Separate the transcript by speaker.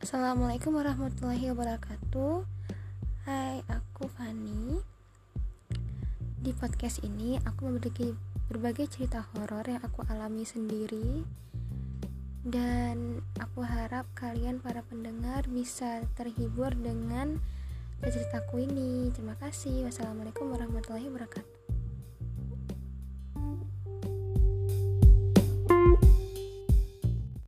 Speaker 1: Assalamualaikum warahmatullahi wabarakatuh. Hai, aku Fani. Di podcast ini aku memiliki berbagai cerita horor yang aku alami sendiri. Dan aku harap kalian para pendengar bisa terhibur dengan ceritaku ini. Terima kasih. Wassalamualaikum warahmatullahi wabarakatuh.